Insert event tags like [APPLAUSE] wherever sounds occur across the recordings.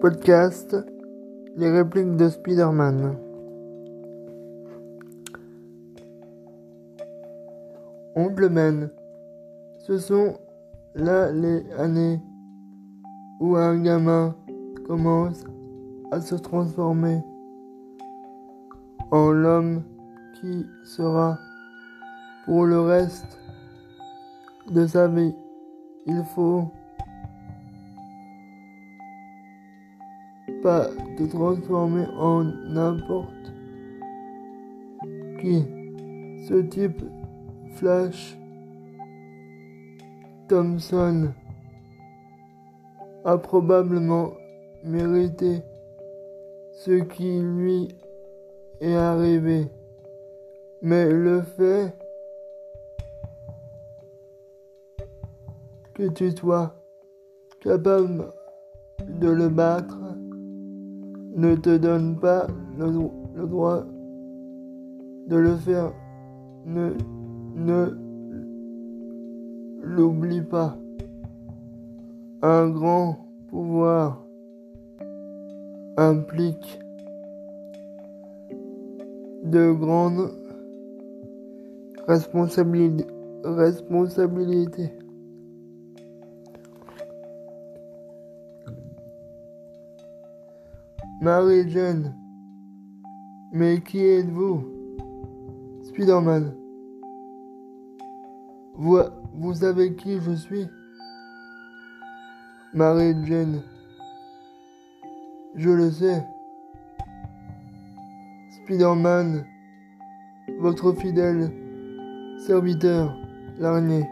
podcast Les répliques de Spider-Man. Oncle Ben, ce sont là les années où un gamin commence à se transformer en l'homme qui sera pour le reste de sa vie. Il faut pas te transformer en n'importe qui. Ce type Flash Thompson a probablement mérité ce qui lui est arrivé. Mais le fait que tu sois capable de le battre ne te donne pas le, droit de le faire. Ne, l'oublie pas. Un grand pouvoir implique de grandes responsabilités. Marie-Jeanne. Mais qui êtes-vous Spider-Man? Vous, vous savez qui je suis? Marie-Jeanne. Je le sais. Spider-Man, votre fidèle serviteur, l'araignée.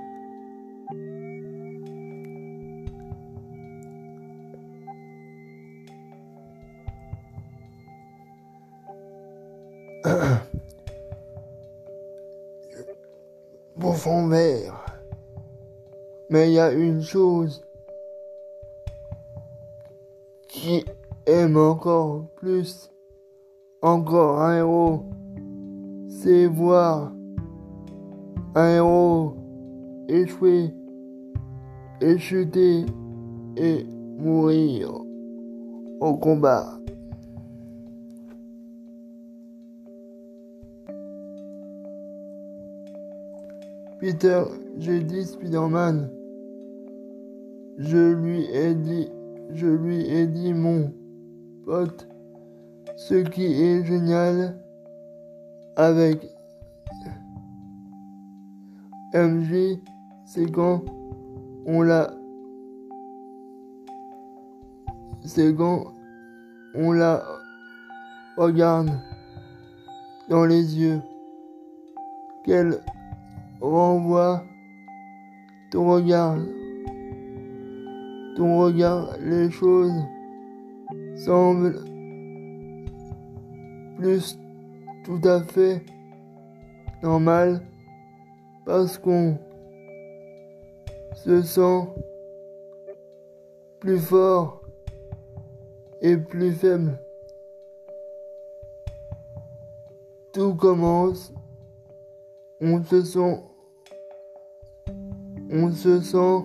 [COUGHS] Bon fond vert. Mais il y a une chose qui aime encore plus, encore un héros, c'est voir un héros échouer, échuter et mourir au combat. Peter, j'ai dit Spider-Man. Je lui ai dit, je lui ai dit mon pote, ce qui est génial avec MJ, c'est quand on la, c'est quand on la regarde dans les yeux. Quelle renvoie ton regard. Ton regard, les choses semblent plus tout à fait normal parce qu'on se sent plus fort et plus faible. Tout commence, on se sent. On se sent,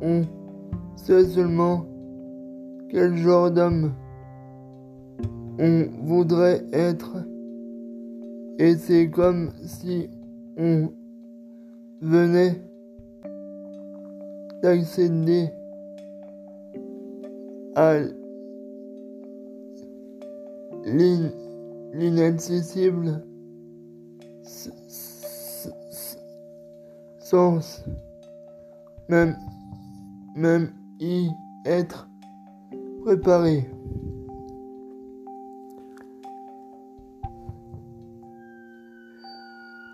on sait seulement quel genre d'homme on voudrait être. Et c'est comme si on venait d'accéder à l'inaccessible sens, même, même y être préparé.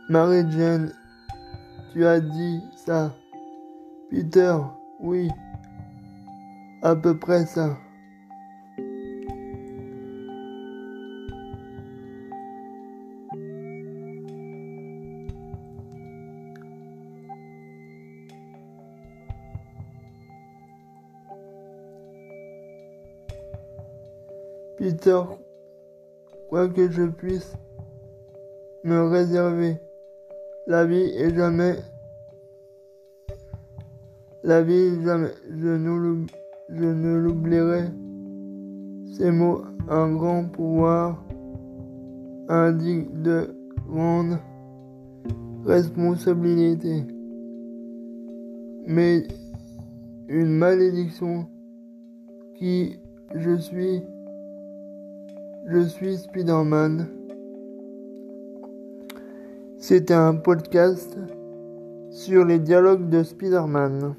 Marie-Jeanne, tu as dit ça. Peter, oui, à peu près ça. Peter, quoi que je puisse me réserver, la vie est jamais, la vie jamais, je ne l'oublierai. Ces mots, un grand pouvoir, indique de grande responsabilité, mais une malédiction qui je suis, je suis Spider-Man. C'était un podcast sur les dialogues de Spider-Man.